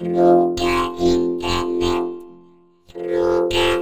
Loca Internet. Loca